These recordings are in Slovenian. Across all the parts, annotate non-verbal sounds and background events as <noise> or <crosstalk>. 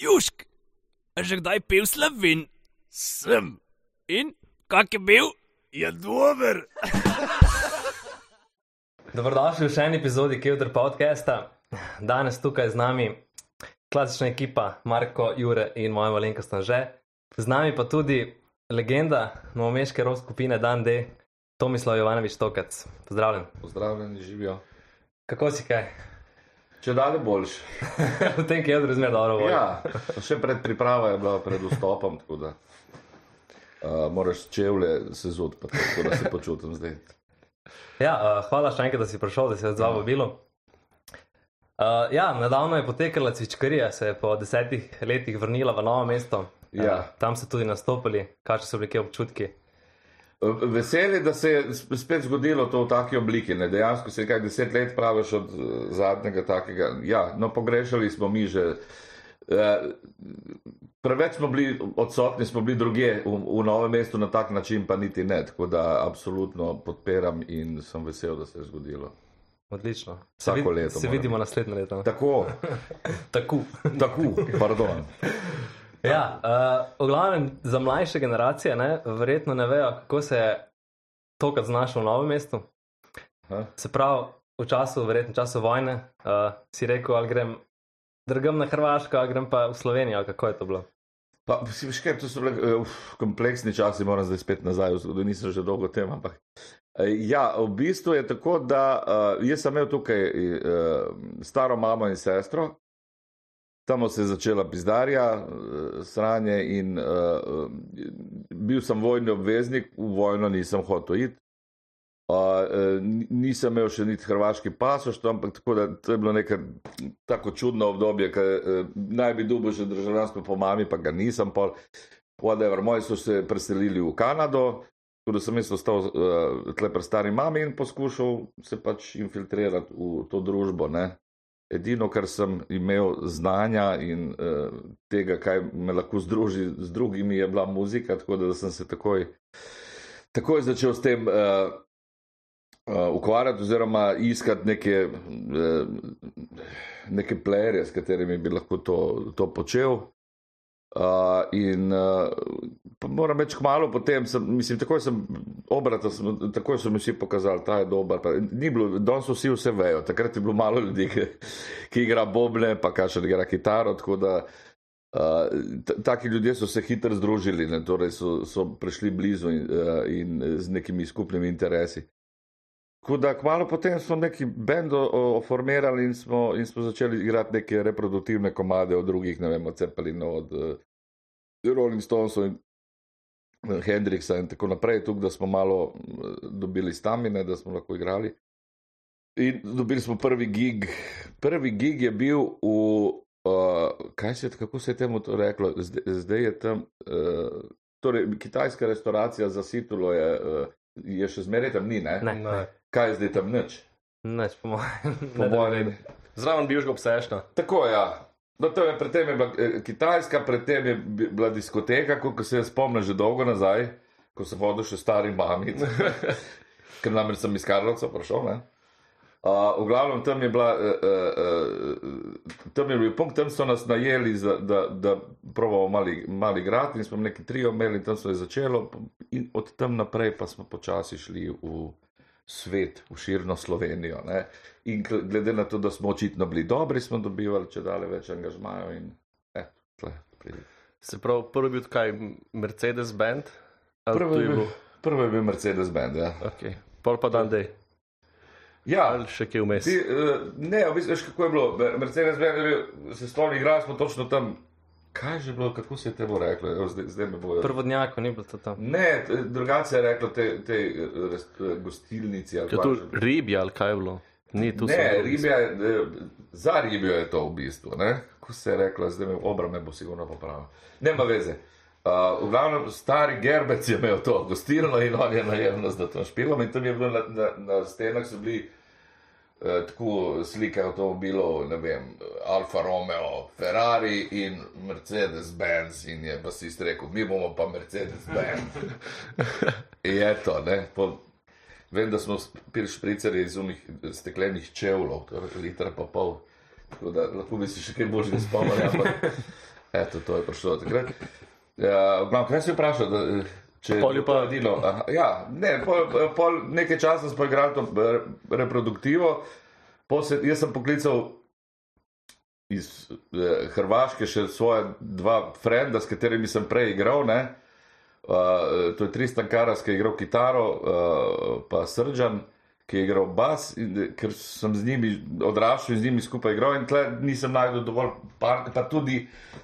Južk, a že kdaj pil slovin? Sem. In kak je bil? Je dober. <laughs> Dobrodošli v še eni epizodi Kevdr podcasta. Danes tukaj z nami klasična ekipa Marko, Jure in moja malenkost že. Z nami pa tudi legenda novomeške rov skupine Dan D, Tomislav Jovanovič Tokac. Pozdravljen. Pozdravljeni, živijo. Kako si kaj? Če dalje boljš. <laughs> v tem Kevdru zmer dobro voljo. Ja, še pred pripravo je bila pred vstopom, tako da uh, moraš čevlje se pa tako da se počutim zdaj. Ja, uh, hvala še enkrat, da si prišel, da si odzval vabilo. Uh, ja, nedavno je potekala cvičkarija, se je po desetih letih vrnila v novo mesto. Ja. Uh, tam so tudi nastopili, kakšni so bili kje občutki. Veseli, da se je sp- spet zgodilo to v taki obliki. Ne? Dejansko se je kaj deset let praviš od eh, zadnjega takega. Ja, no, pogrešali smo mi že. Eh, preveč smo bili odsotni, smo bili druge v, v novem mestu na tak način, pa niti ne. Tako da absolutno podpiram in sem vesel, da se je zgodilo. Odlično. Se, Vsako leto se mora vidimo naslednje leto. Tako, <laughs> Tako. tako, pardon. <laughs> Ja, uh, v glavnem za mlajše generacije, ne, verjetno ne vejo, kako se je tokrat znašel v novem mestu. Aha. Se pravi, v času, verjetno času vojne, uh, si rekel, ali grem drugam na Hrvaško, ali grem pa v Slovenijo, kako je to bilo. Pa, si veš, kaj, to so bili uh, kompleksni časi, moram zdaj spet nazaj zgodovino, nisem že dolgo tem, ampak. Ja, v bistvu je tako, da uh, jaz sem imel tukaj uh, staro mamo in sestro, tam se je začela pizdarja, uh, sranje in uh, bil sem vojni obveznik, v vojno nisem hotel iti. Uh, nisem imel še niti hrvaški pasoš, ampak tako da to je bilo neko tako čudno obdobje, ker uh, naj bi dobil še državljanstvo po mami, pa ga nisem. Pol, whatever. Moji so se preselili v Kanado, tako da sem jaz ostal uh, tle pri stari mami in poskušal se pač infiltrirati v to družbo. Ne? Edino, kar sem imel znanja in uh, tega, kaj me lahko združi z drugimi, je bila muzika, tako da sem se takoj, takoj začel s tem uh, uh, ukvarjati oziroma iskati neke, uh, neke playerje, s katerimi bi lahko to, to počel. Uh, in uh, moram reči, kmalo potem, sem, mislim, takoj sem obrata, sem, takoj so mi vsi pokazali, ta je dober. Pa, ni bilo, danes vsi vse vejo, takrat je bilo malo ljudi, ki, ki igra boble, pa kaj še igra kitaro. Tako da uh, taki ljudje so se hitro združili, ne, torej so, so prišli blizu in, uh, in z nekimi skupnimi interesi. Tako da kmalo potem smo neki bend oformirali in smo, in smo začeli igrati neke reproduktivne komade od drugih, ne vem, od Cepelina, od uh, Rolling Stonesov in eh, Hendriksa in tako naprej, tukaj, da smo malo eh, dobili stamine, da smo lahko igrali. In dobili smo prvi gig. Prvi gig je bil v, uh, kaj se je, kako se je temu to reklo, zdaj, zdaj je tam, uh, torej kitajska restauracija za situlo je, uh, je še zmeraj tam ni, ne? Ne, Ne. Kaj je zdaj tam nič? Neč, po mojem. Po ne, mojem. Zraven bivšega obsešna. Tako. Ja. No, to je, predtem je bila eh, Kitajska, predtem je bi- bila diskoteka, kot se jaz spomnim že dolgo nazaj, ko sem hodil še stari mami, <laughs> ker namreč sem iz Karlovca prišel. Ne? Uh, v glavnem tam je, bila, uh, uh, uh, tam je bil punkt, tam so nas najeli, za, da, da provamo mali, mali grad in smo neki trio imeli, tam se je začelo in od tam naprej pa smo počasi šli v svet, v širno Slovenijo. Ne? In gl- glede na to, da smo očitno bili dobri, smo dobivali če dalje več angažmajev in eh, tle, pridi. Se pravi, prvi bil kaj Mercedes-Benz? Ali Prvo to je bil, bil Mercedes-Benz. Ja. Okay. Pol pa dan dej. Ja, Ali še kje vmes? ti, uh, ne, v bistvu, veš, kako je bilo. Mercedes-Benz je bil, se stolni igrali, smo točno tam. Kaj je že bilo, kako se je temu reklo? Evo, zdaj, zdaj me bojo. Prvodnjako ni bilo to tam. Ne, drugače je reklo te, te eh, rest, eh, gostilnici. Je kaj to ribja ali kaj je bilo? Ni tu Ne, ribja, eh, za ribijo je to v bistvu. Ne? Kako se je reklo, zdaj me obrame bo sigurno popravil. Nema veze. Uh, v glavnem, stari Gerbec je imel to gostilno in on je nas, da to špilom. In tam je bilo na, na, na stenah so bili uh, tako slike avtomobilov, ne vem, Alfa Romeo, Ferrari in Mercedes-Benz. In je pa si rekel, mi bomo pa Mercedes-Benz. Je to, ne. Po, Vem, da smo pili špricere iz unih steklenih čevljev, torej liter pa pol. Tako da lahko bi se še kaj božjega spomnili. Ampak, Eto, to je prišlo takrat. Ja, glavno, kaj si vprašal? Da, če Pol je pa- edino? Ja, ne, pol, pol nekaj časa smo igrali to reproduktivo. Se, jaz sem poklical iz eh, Hrvaške še svoje dva frenda, s katerimi sem prej igral. Ne? Uh, to je Tristan Karas, ki je igral kitaro, uh, pa Srđan, ki je igral bas, in, eh, ker sem z njimi odraščal in z njimi skupaj igral. In tle nisem najdel dovolj parka, pa tudi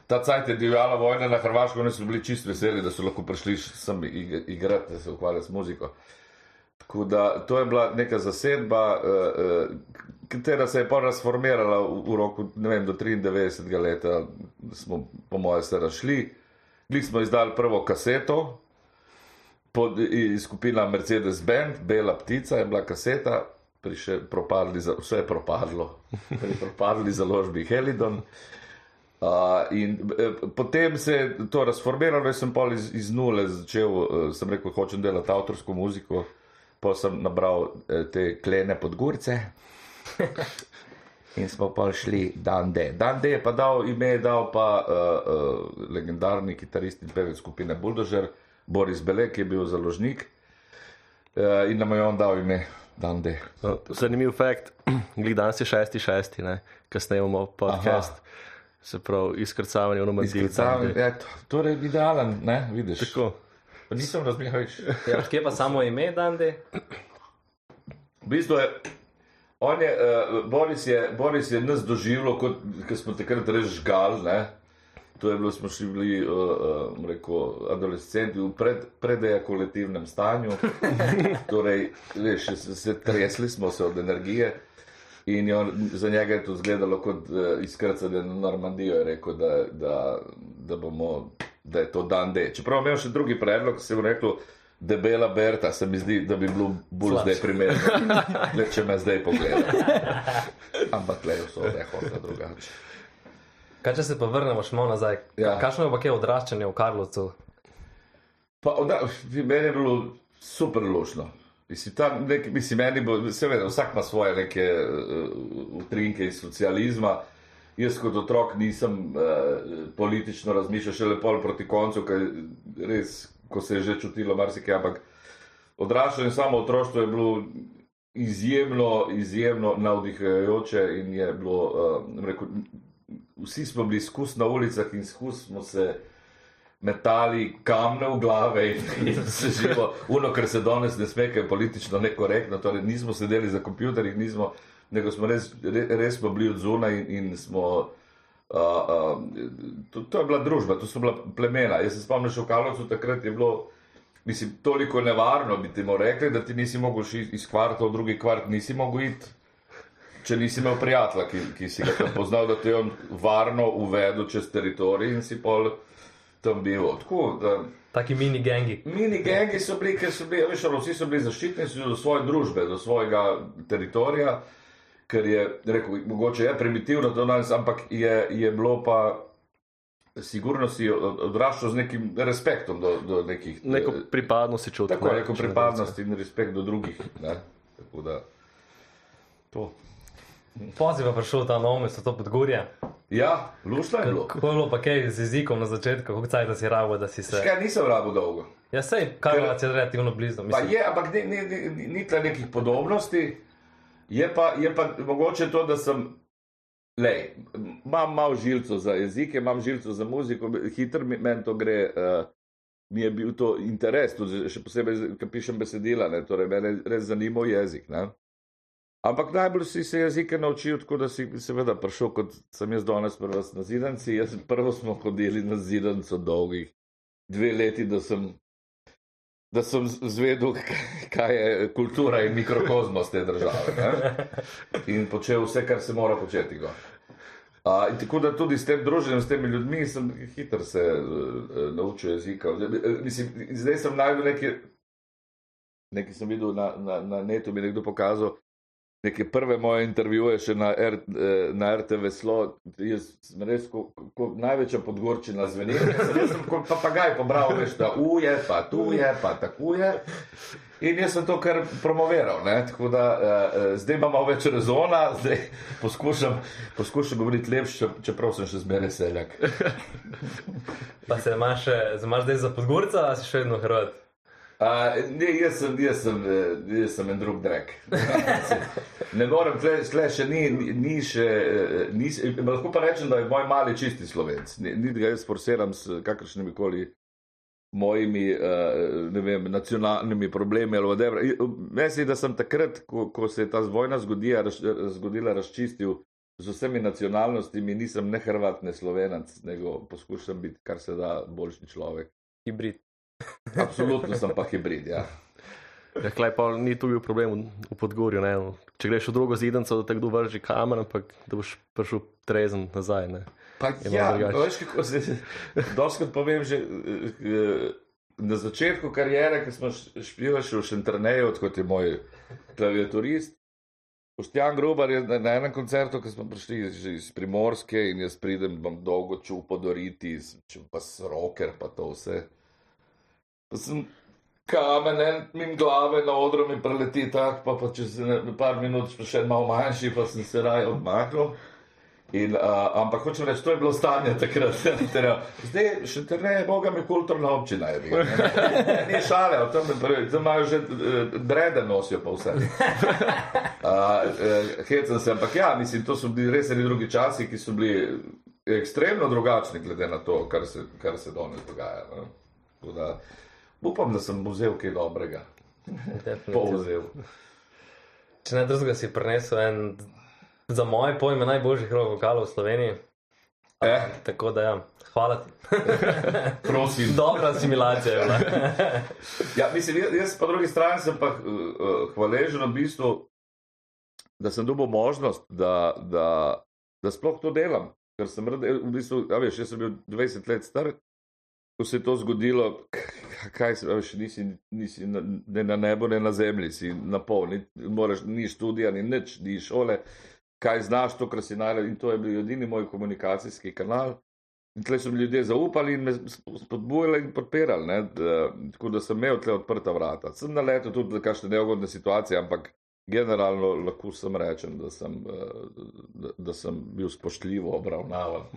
ta cajt je divjala vojna na Hrvaško, oni so bili čisto veseli, da so lahko prišli sem ig- igrati, da se ukvarjajo s muziko. Tako da to je bila neka zasedba, uh, uh, katera se je pa razformirala v, v roku ne vem, do 93. leta, smo po mojem se razšli. Bili smo izdali prvo kaseto, pod, skupina Mercedes-Benz, Bela ptica je bila kaseta, priše, propadli, vse je propadlo, pri <laughs> propadli založbi Helidon. Uh, in eh, potem se je to razformiralo, jaz sem pa iz, iz nule začel, uh, sem rekel, hočem delati avtorsko muziko, pa sem nabral eh, te klene podgurce. <laughs> In smo pa šli Dan D. Dan D je pa dal ime, dal pa uh, uh, legendarni kitarist in pevec skupine Bulldozer, Boris Belek, je bil založnik. Uh, in nam je on dal ime Dan D. No, Zanimiv fakt, <clears throat> glede danes je 6.6., ko snemamo podcast. Aha. Se pravi, izkrcavanje v Normandiji. Izkrcavanje, ja, to, torej idealen, ne, vidiš. Tako. Pa nisem razmišljal več. Ja, kje pa samo ime, Dandi? V bistvu je, on je, uh, Boris je, Boris je nas doživljal, kot ko smo takrat res žgal, ne. To je bilo, smo šli bili, uh, uh, rekel, adolescenti v pred, predejakulativnem stanju. <laughs> torej, veš, se, se tresli smo se od energije. In je on, za njega je to izgledalo kot uh, izkrcanje na Normandijo, je rekel, da, da, da, bomo, da je to dan D. Čeprav imel še drugi predlog, se je rekel, debela Berta, se mi zdi, da bi bilo bolj Slabše. zdaj primerno, <laughs> le če me zdaj pogleda. Ampak le so rehote drugače. Kaj če se pa vrnemo še malo nazaj? Ja. Kakšno je pa kje odraščanje v Karlovcu? Pa, oda, meni je bilo super lušno. Mislim, tam nek, mislim, meni bo, seveda, vsak ima svoje neke uh, utrinke iz socializma. Jaz kot otrok nisem uh, politično razmišljal, šele pol proti koncu, ker res, ko se je že čutilo marsikaj, ampak odraščanje samo otroštvo je bilo izjemno, izjemno navdihujoče in je bilo, uh, rekel, vsi smo bili skus na ulicah in skus smo se metali kamne v glave in, <laughs> in se živo, uno, kar se danes ne sme, ker je politično nekorektno, torej nismo sedeli za kompjuterjih, nismo, nego smo res, re- res smo bili od zunaj in, in smo. Uh, uh, to, to je bila družba, to so bila plemena. Jaz se spomnim, še v Karlovcu takrat je bilo, mislim, toliko nevarno, bi ti mu rekli, da ti nisi mogel iz kvarta v drugi kvart, nisi mogel iti. Če nisi imel prijatelja, ki, ki si ga poznal, da te je on varno uvedel čez teritorij in si pol tam bil. Tako, da, Taki mini gengi. mini gengi so bili, ker so bili, veš, ali vsi so bili zaščitniki do svoje družbe, do svojega teritorija, ker je, rekel, mogoče je primitivno to danes, ampak je, je bilo pa sigurno si od- odraščal z nekim respektom do, do nekih. Neko eh, pripadnost si čutil. Tako, ne, neko če ne pripadnost in respekt do drugih. Ne? Tako da, to. Poziva prišel ta nov mesto, to podgorje. Ja, lušno je bilo. Kako je bilo pa kaj z jezikom na začetku, kako caj, da si rabo, da si se. Škaj nisem rabo dolgo. Ja, sej, Karlovac je relativno blizu. Pa Mislim, je, ampak ni, ni, ni, ni tle nekih podobnosti. Je pa, je pa mogoče to, da sem. Lej, imam malo žilcev za jezike, imam žilcev za muziko, hitro mi meni to gre. Uh, mi je bil to interes, tudi še posebej, ko pišem besedila, ne, torej mene je res zanimal jezik. Ne. Ampak najbolj si se jezike naučil, tako da si seveda prišel, kot sem jaz danes prvo na zidanci. Jaz prvo smo hodili na zidanco dolgih dve leti, da sem da sem zvedel, kaj je kultura in mikrokozmos te države. Ne? In počel vse, kar se mora početi. gor. A, in tako da tudi s tem druženjem, s temi ljudmi, sem hitro se uh, naučil jezika. Mislim, zdaj sem najdel nekaj, nekaj sem videl na, na, na netu, mi je nekdo pokazal. Neke prve moje intervjuje še na, R, eh, na RTV Slo, jaz sem res kot ko največja podgorčina zveni. Jaz sem kot papagaj pobral, veš, da uje, pa tu je, pa tako je. In jaz sem to kar promoviral. Ne? Tako da uh, zdaj imam malo več rezona, zdaj poskušam, poskušam govoriti lepše, čeprav sem še zmeraj seljak. Pa se imaš, imaš zdaj za podgorca, ali si še vedno hrvat? Uh, ne, jaz sem, jaz sem, eh, jaz sem en drug drek. <laughs> ne morem, tle, tle še ni, ni, še, eh, ni, se- lahko pa rečem, da je moj mali čisti slovenc. Ni, ni ga jaz forsiram s kakršnimi koli mojimi, uh, vem, nacionalnimi problemi ali whatever. Zdi, da sem takrat, ko, ko se je ta vojna zgodila, raz, zgodila, razčistil z vsemi nacionalnostmi, nisem ne Hrvat, ne Slovenac, nego poskušam biti kar se da boljši človek. Hibrid. Absolutno sem pa hibrid, ja. Ja, klej pa ni tu bil problem v, Podgorju. Ne? Če greš v drugo zidenco, da te kdo vrži kamen, ampak da boš prišel trezen nazaj. Ne? Pa Je ja, veš, kako se doskrat povem že eh, eh, na začetku karijere, ko smo špijali še v Šentrneju, kot je moj klaviaturist. Poštjan Grubar je na, enem koncertu, ko smo prišli iz, Primorske in jaz pridem, bom dolgo čul podoriti, če pa s roker, pa to vse. Sem kamen, en mim glave na odru mi preleti tak, pa, pa čez ne- par minut še malo manjši, pa sem se raje odmaknil. In, uh, ampak hočem reči, to je bilo stanje takrat. <laughs> Zdaj, še ne je, boga mi kulturna občina. Je, bil, ne. Ni šale, pravi, zdaj imajo že uh, drede nosijo pa vse. Uh, uh, Hecam se, ampak ja, mislim, to so bili res eni drugi časi, ki so bili ekstremno drugačni glede na to, kar se, kar se danes dogaja. ne. Tako Da, upam, da sem vzel kaj dobrega. Povzel. Če ne drugega si prinesel en, za moje pojme, najboljših rock vokalov v Sloveniji. Eh, Tako da, ja, hvala ti. <laughs> prosim. Dobra asimilacija je bila. Ja, mislim, jaz, jaz po drugi strani sem pa uh, hvaležen v bistvu, da sem dobil možnost, da, da, da sploh to delam. Ker sem rad, v bistvu, ja, veš, jaz sem bil 20 let star, ko se je to zgodilo, kaj se, veš, nisi, nisi na, ne na nebu, ne na zemlji, si na pol, ni, moraš, ni študija, ni nič, ni šole, kaj znaš, to, kar si naredil, in to je bil edini moj komunikacijski kanal. In tle so mi ljudje zaupali in me sp- spodbujali in podpirali, ne, tako da sem imel tle odprta vrata. Sem naletel tudi za kakšne neugodne situacije, ampak generalno lahko sem rečem, da sem, eh, da, da sem bil spoštljivo obravnavan.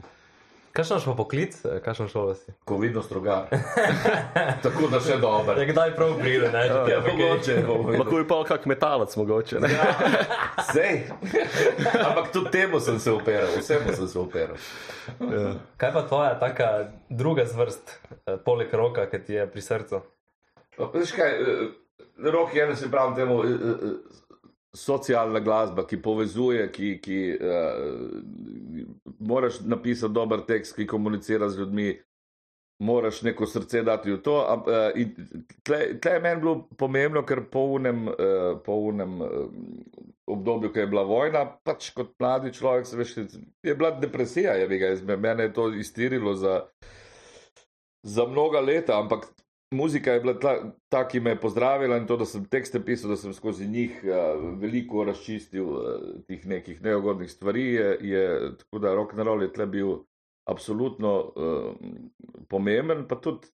Kakšen šel poklic, kakšen šel si? Ko vidno strogar. <laughs> tako da še dober. Ja, kdaj prav pride, ne? <laughs> Je Ja, pa kaj. mogoče, mogoče. Lahko bi pa kak metalec mogoče. Ne? <laughs> Sej. Ampak tudi temu sem se uperal, vsemu sem se uperal. Ja. Kaj pa tvoja taka druga zvrst, eh, poleg roka, ki ti je pri srcu? Pa, Veš kaj, eh, rok je, da se pravi temu, eh, eh, socialna glasba, ki povezuje, ki, ki uh, moraš napisati dober tekst, ki komunicira z ljudmi, moraš neko srce dati v to. eh, in Tle tle je meni bilo pomembno, ker po unem, eh, po unem eh, obdobju, ko je bila vojna, pač kot mladi človek, se veš, je bila depresija, je ga, mene je to iztirilo za, za mnoga leta, ampak muzika je bila ta, ta, ki me je pozdravila in to, da sem tekste pisal, da sem skozi njih uh, veliko razčistil uh, tih nekih neugodnih stvari, je, je tako da rock and roll je tle bil absolutno uh, pomemben, pa tudi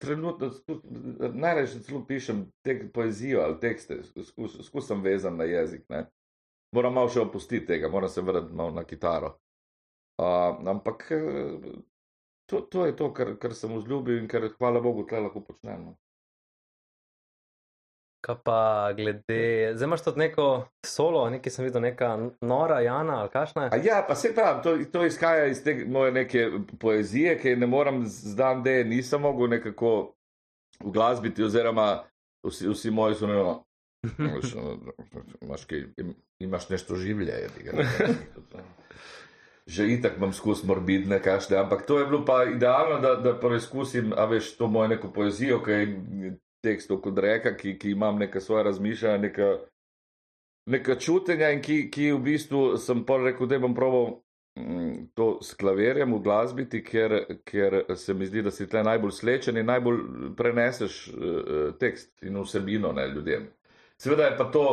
trenutno, tudi, najrajši celo pišem tek, poezijo ali tekste, skus, skus sem vezan na jezik. Ne. Moram malo še opustiti tega, moram se vrniti malo na kitaro. Uh, ampak eh, to, to je to, kar, kar sem vzljubil in kar, hvala Bogu, tle lahko počnem. no. Kaj pa glede, zdaj imaš tudi neko solo, nekaj sem videl, neka nora Jana ali kašna. A ja, pa se pravi, to, to izhaja iz te moje neke poezije, ki je ne morem z dan D, nisem mogel nekako uglasbiti, oziroma vsi, vsi moji so ne. Veš, ono, Imaš, kaj, im- imaš nešto življenje. <laughs> Že itak imam skus morbidne kašne, ampak to je bilo pa idealno, da, da preizkusim, a veš, to mojo neko poezijo, ki je tekstov kot reka, ki, ki imam neka svoja razmišljanja, neka, neka čutenja in ki, ki v bistvu sem pa rekel, da bom probal mm, to s klaverjem uglasbiti, ker, ker se mi zdi, da si tle najbolj slečen in najbolj preneseš uh, tekst in vsebino ne, ljudem. Seveda je pa to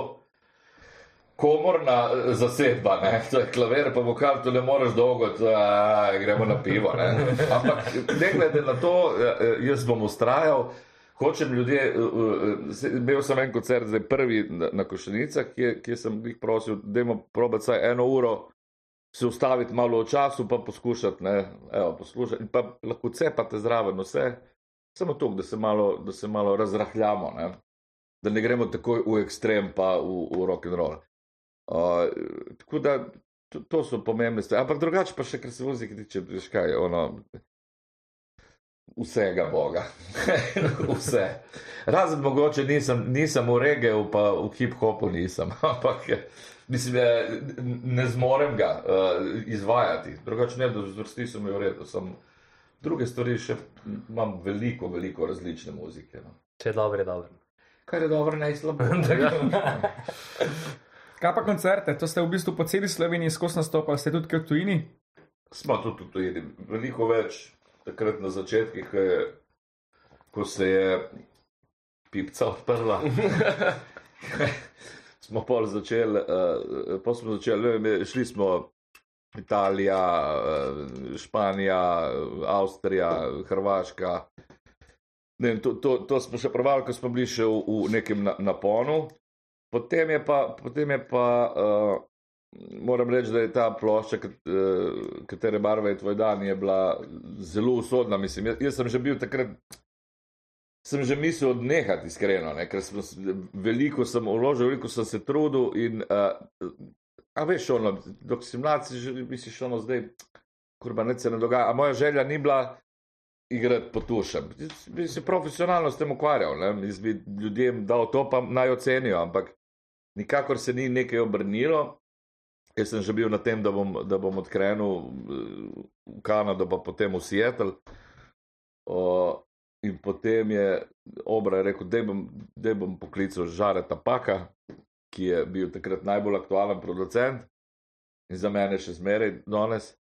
komorna eh, zasedba, ne? <laughs> to je klaver, pa vokal, to ne moreš dolgo, to, a, gremo na pivo. Ne? <laughs> Ampak ne glede na to, eh, eh, jaz bom ustrajal. hočem ljudje, imel sem en koncert, zdaj prvi na, na Košenicah, kjer, kjer sem jih prosil, da imamo probati vsaj eno uro, se ustaviti malo v času, pa poskušati, ne, evo, poslušati, in pa lahko cepate zraven vse, samo to, da se malo, da se malo razrahljamo, ne, da ne gremo takoj v ekstrem, pa v, v rock and roll. Uh, tako da to, to so pomembne stvari, ampak drugače pa še, kar se muzike tiče, veš kaj, ono, vsega Boga. <laughs> Vse. Razen mogoče nisem, nisem v regiju, pa v hip-hopu nisem, <laughs> ampak mislim, je, ne zmorem ga uh, izvajati. Drugače ne, da zvrsti so mi v redu. Sem, druge stvari še imam veliko, veliko različne muzike. No. Če je dobro, je dobro. Kar je dobro, naj slabo. <laughs> Kaj pa koncerte? To ste v bistvu po celi Sloveniji skozi nastopali, ste tudi v tujini? Smo tudi tu tujini, veliko več takrat na začetkih, ko, je, ko se je pipca odprla. <laughs> smo pol začeli, uh, pol smo začeli, ne vem, šli smo Italija, Španija, Avstrija, Hrvaška. Ne, vem, to, to, to smo še provali, ko smo bili še v, v nekem na, naponu. Potem je pa, potem je pa uh, moram reči, da je ta plošča, uh, katere barve je tvoj dan, je bila zelo usodna. Mislim, jaz, jaz sem že bil takrat, sem že mislil odnehati, iskreno, ne, ker sem, veliko sem vložil, veliko sem se trudil in, uh, a veš, ono, dok si mlad, si že misliš, ono zdaj, kurba, ne se ne dogaja. A moja želja ni bila igrati po tušem. Bi se profesionalno s tem ukvarjal, ne? jaz bi ljudem dal to, pa naj ocenijo, ampak nikakor se ni nekaj obrnilo. Jaz sem že bil na tem, da bom, da bom odkrenil eh, v Kanado, pa potem v Seattle. O, in potem je Obra rekel, da bom, daj bom poklical Žareta Paka, ki je bil takrat najbolj aktualen producent in za mene še zmeraj danes.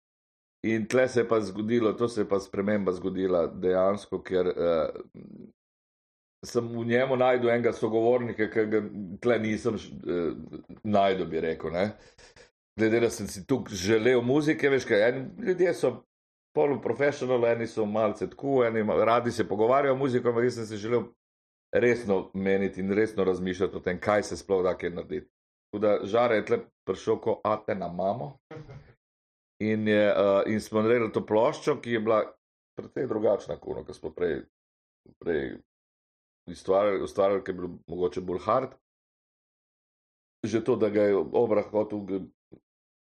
In tle se je pa zgodilo, to se je pa sprememba zgodila dejansko, ker uh, sem v njemu najdel enega sogovornika, ki ga tle nisem uh, najdel, bi rekel. Ne? Glede, da sem si tu želel muzike, veš kaj, eni ljudje so poluprofesionalni, eni so malce tako, eni radi se pogovarjajo o muziki, ampak jaz sem se želel resno meniti in resno razmišljati o tem, kaj se sploh da kaj narediti. Tako da žare je tle prišel, ko ate na mamo. In, je, uh, in smo naredili to ploščo, ki je bila precej drugačna, kot smo prej, prej ustvarjali, ustvarjali, ki je bil mogoče bolj hard. Že to, da ga je obrah hotel g-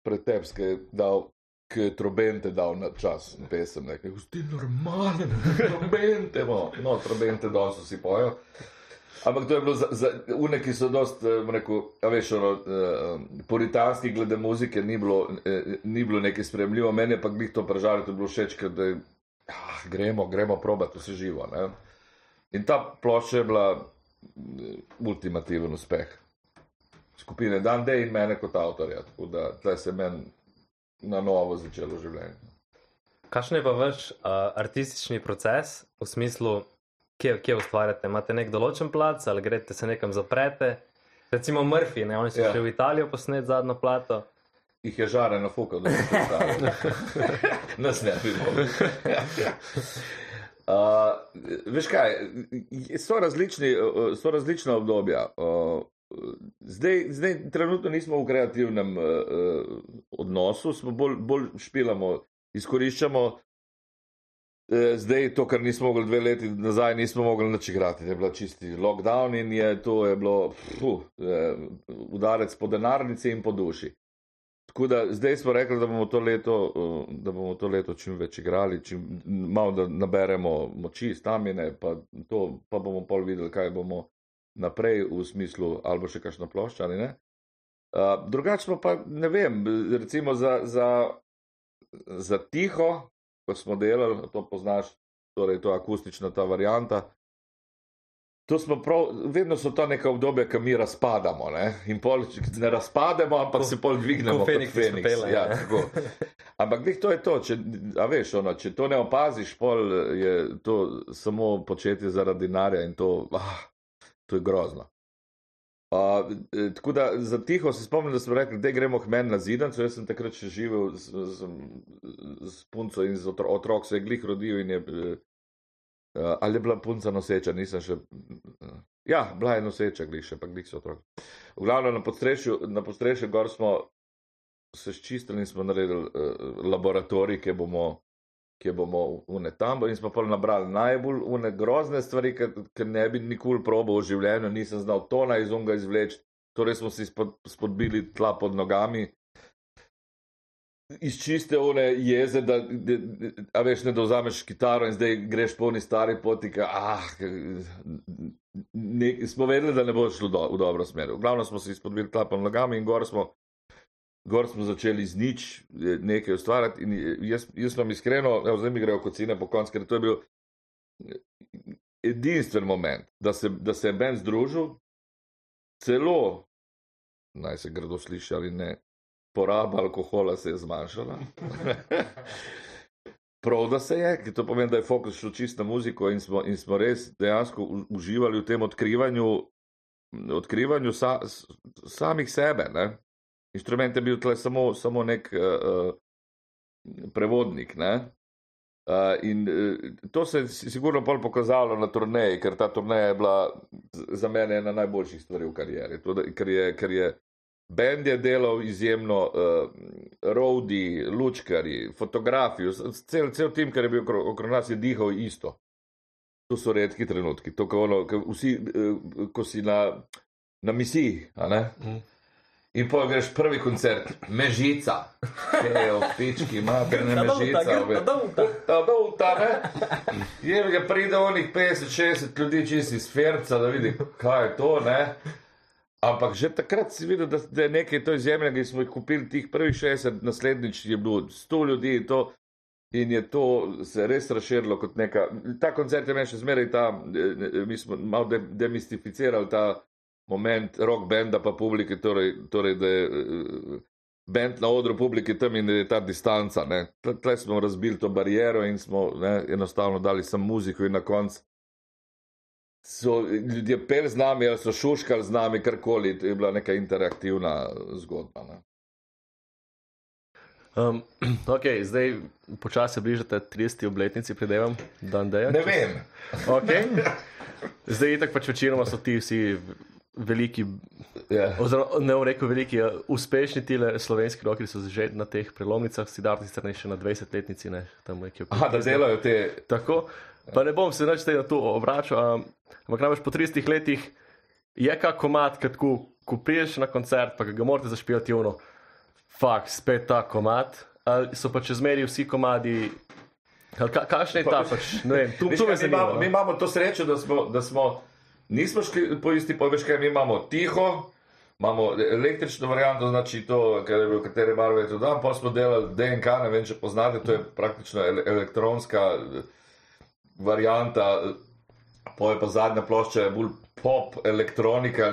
pretepske dal, ki je trobente dal na čas pesem, nekaj, ti normalen, trobente, no, no trobente danes vsi pojo. Ampak to je bilo za, za une, ki so dost, eh, a veš, ono, eh, puritanski glede muzike, ni bilo, eh, ni bilo nekaj spremljivo, meni pa glih to prežalilo, to je bilo všeč, ker da je, ah, gremo, gremo probati vse živo. Ne? In ta plošča je bila mm, ultimativen uspeh skupine Dan Day in mene kot avtorja, tako da tle se meni na novo začelo življenje. Kakšen je pa vaš uh, artistični proces v smislu, kje, kje ustvarjate? Imate nek določen plac ali greste se nekam zaprete? Recimo Murphy, ne? oni so Ja. šli v Italijo posnet zadnjo plato. Jih je žare na fuka, da se predstavlja. <laughs> Nas ne bi mogli. Uh, veš kaj, so, različni, so različna obdobja. Uh, zdaj, zdaj, trenutno nismo v kreativnem uh, odnosu, smo bolj, bolj špilamo, izkoriščamo. Uh, zdaj, to, kar nismo mogli dve leti nazaj, nismo mogli nič igrati. Je bila čisti lockdown in je, to je bilo fuh, uh, udarec po denarnici in po duši. Tako da zdaj smo rekli, da bomo to leto, uh, da bomo to leto čim več igrali, čim malo da naberemo moči, stamine, pa, to, pa bomo pol videli, kaj bomo naprej v smislu, ali bo še kakšna plošča ali ne. Uh, drugače pa, pa ne vem, recimo za, za, za tiho, ko smo delali, to poznaš, torej to akustična ta varianta. To smo prav, vedno so to neka obdobja, ki mi razpadamo. Ne? In pol ne razpademo, ampak Ko- se pol dvignemo. ko kot Feniks Feniks. pepela, Ja. Ampak glih to je to, če, veš, ono, če to ne opaziš, pol je to samo početje zaradi denarja in to, ah, to je grozno. Uh, tako da za tiho se spomnim, da smo rekli, da gremo k meni na zidanco. Jaz sem takrat še živel z, z, z punco in z otro, otrok se je glih rodil in je, Uh, ali je bila punca noseča, nisem še. Ja, bila je noseča, glih še, pa glih so otroci. V glavnem na podstrešju, na podstrešju gor smo se ščistili in smo naredili uh, laboratorij, kjer bomo, kjer bomo une tam in smo pa nabrali najbolj une grozne stvari, ker ne bi nikoli probal v življenju, nisem znal tona iz unga izvleči, torej smo si spod, spodbili tla pod nogami. Iz čiste one jeze, da, da, da veš, ne da vzameš kitaro in zdaj greš po oni stari poti, ah, ne, smo vedeli, da ne bo šlo do, v dobro smer. V glavnem smo si spodbili tla pod nogami in gor smo, gor smo začeli z nič nekaj ustvarjati jaz, jaz sem iskreno, evo, zdaj mi grejo kocine po koncu, ker to je bil edinstven moment, da se, da se je Ben združil, celo, naj se grdo sliši ali ne, poraba alkohola se je zmanjšala. <laughs> Prav, da se je, ki to pomeni, da je fokus šel čisto na muziko in smo, in smo res dejansko uživali v tem odkrivanju, odkrivanju sa, samih sebe. Ne? Inštrument je bil tle samo, samo nek uh, prevodnik. Ne? Uh, in uh, to se je si- sigurno pol pokazalo na turneji, ker ta turneja je bila za mene ena najboljših stvari v karieri. To, da, ker je, ker je Bend je delal izjemno, uh, rodi, lučkari, fotografi, vs- cel, cel tim, ki je bil okro- okrog nas, je dihal isto. To so redki trenutki. To, ko, ono, ko, vsi, uh, ko si na, na misiji? Mhm. In pa greš prvi koncert, mežica, v pički, materna mežica. Ta dolta, ne? Je ga pride onih 50-60 ljudi, čisti iz Ferca, da vidi, kaj je to, ne? Ampak že takrat si videl, da, da je nekaj to izjemnega in smo jih kupili tih prvih 60, naslednjič je bilo 100 ljudi in to. In je to se res razširilo kot neka. Ta koncert je meni še zmeraj ta, eh, mi smo malo de, demistificirali ta moment rock benda pa publike, torej, torej da je eh, bend na odru publike tam in da je ta distanca. tle smo razbili to barijero in smo ne, enostavno dali samo muziko in na koncu so ljudje pel z nami ali so šuškali z nami, karkoli, to je bila neka interaktivna zgodba. Ne. Um, <clears throat> ok, zdaj počasi bližate 30. obletnici, predevam, dan deja. Ne vem. Okay. <laughs> Zdaj, tako pač večinoma so ti vsi veliki, Ja. oziroma ne bom rekel veliki, uspešni ti slovenski roki so že na teh prelomnicah, si dar sicer ne še na 20-letnici, ne tam nekje. Aha, da 30. delajo te. Tako, pa ne bom se več tega tu obračal, um, ampak namreč po 30 letih je kak komat, ki tako, ko priješ na koncert, pa ga morate zašpijati uno, fakt, spet ta komat, ali so pa čezmeri vsi komadi, ka, kakšen je ta pač, ne vem, tu, tu me kaj, mi, imamo, zanima. mi no. imamo to srečo, da smo, da smo nismo šli po isti pot, veš kaj, mi imamo tiho. Imamo električno varianto, znači to, kar je bil, katere barve je to dan, pa smo delali DNK, ne vem, če poznate, to je praktično ele elektronska eh, varianta, pa je pa zadnja plošča, je bolj pop, elektronika.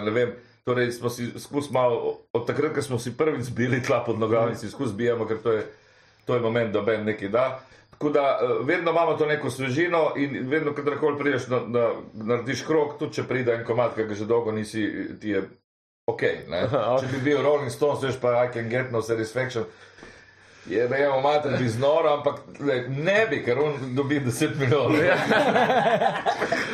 Torej smo si skozi malo, od takrat, ko smo si prvič zbili tla pod nogami, si skozi bijemo, ker to je, to je moment, da ben nekaj da. Tako da eh, vedno imamo to neko svežino in vedno, kadarkoli prideš, na, na, narediš krok, tudi če pride en komat, ki ga že dolgo nisi, ti je ok. Ne? Če bi bil Rolling Stones, veš pa I can get no satisfaction. Je rejemo mater, bi znoro, ampak le, ne bi, ker on dobi 10 milijonov. Ja, <laughs> <laughs>